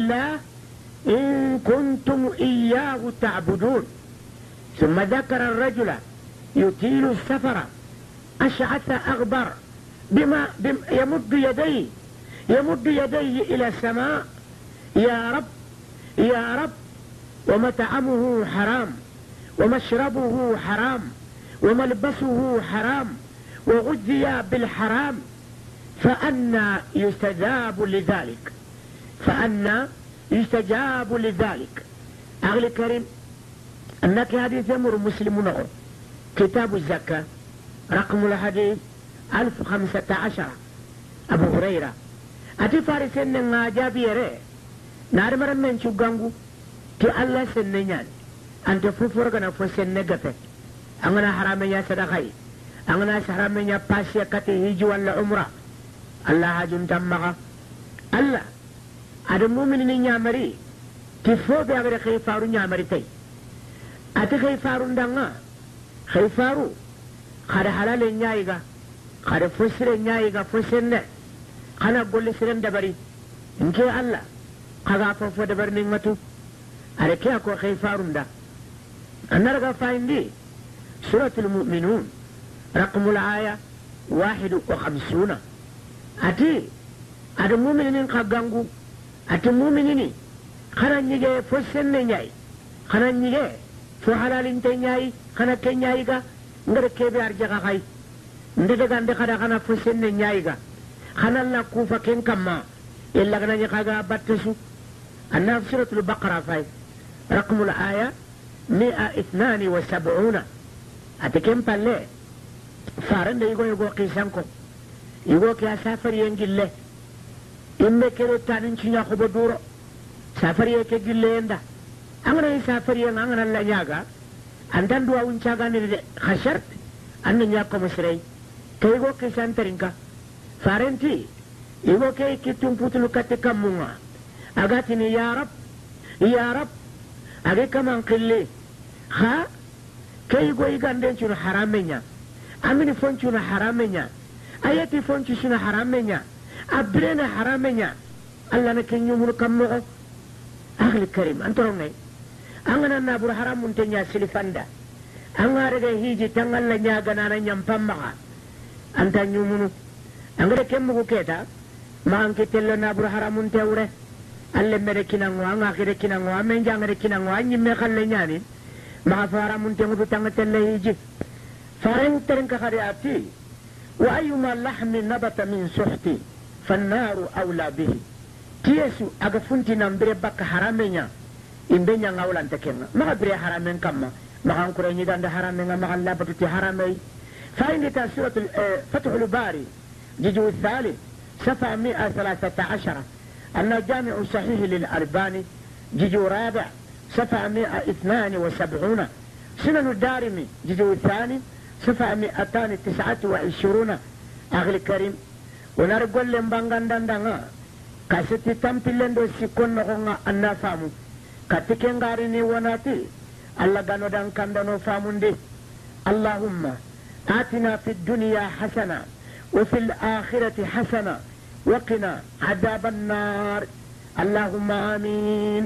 الله إن كنتم إياه تعبدون. ثم ذكر الرجل يطيل السفر أشعث أغبر بما, بما يمد يديه يمد يديه إلى السماء. يا رب يا رب ومطعمه حرام ومشربه حرام وملبسه حرام وغذي بالحرام فأنا يستجاب لذلك. فأنا يستجاب لذلك. أغلى كريم أنك حديث يمر مسلم نغر كتاب الزكاة رقم الحديث ألف خمسة عشر. أبو هريرة. أتي فارسين نجابي ري نار مرم من شوغانغو تي الله سننيان أنت فوفور غنا فسن نغفه أنا حرام يا صدقائي. أنا حرام يا باسيا كتي هيجي ولا عمره الله هاجون تمغا الله. ada mumin ni nyamari ti fo be abere khay faru nyamari tay ati khay faru ndanga khay faru kada halale nyaiga kada fosire nyaiga fosenne kana golle siren dabari nke alla kaga fo fo dabar ni ngatu are ke ko khay faru nda annarga faindi suratul mu'minun رقم الآية واحد وخمسون أتي ada muminin ka fo senne ñayi xana ñige fo halalinte ñayi xana ke ñayi ga ngada kebe arjaxa xay nde degande xada xana fo senne ñayi ga xana la kufa ken kamma illaganañi xaga batte su anna suratul baqara fay raqmul aya مئة اثنان وسبعون أتكلم بالله فارن يقول يقول قيسانكو يقول كي أسافر ينجي الله imme kere tanin cinya ko bo duro safari ke gille enda angana safari yang angana la nyaga andan dua unca ga ni de khashart anna nya ko musrai kay go ke santarinka farenti igo ke kitum putulu katte kamunga agati ni أبرنا حرامنا الله نكن يوم كمغو أهل الكريم أنت روني أنا نابر حرام منتنيا سلفاندا أنا رجع هيجي تنقل لنيا جنانا ينفمها أنت يومنو أنا كم مغو كيتا ما أنك تلو نابر حرام mere kinango anga kire kinango amen jangere kinango anyi me khalle nyani ma fara mun tengu du tanga telle hiji faran teren ka khari ati wa ayyuma lahmi nabata min suhti fannaru aula bihi tiyesu aga funti nan bire bakka haramenya imbe nya ngawlan takenga maka bire haramen kamma maka kure ni danda haramenga maka labatu ti haramai فإن سورة فتح الباري جزء الثالث صفحة 113 أن جامع صحيح للألباني جزء رابع صفحة 172 سنن الدارمي جزء الثاني صفحة 229 أغلى الكريم wonar gollen bangandandanga kaseti tampillen do sikkon nogonga anna faamu kati ke ngarini wonati allah ganodan kandano faamundi allahumma atina fi dunya hasana وفي الآخرة حسنة وقنا عذاب النار اللهم آمين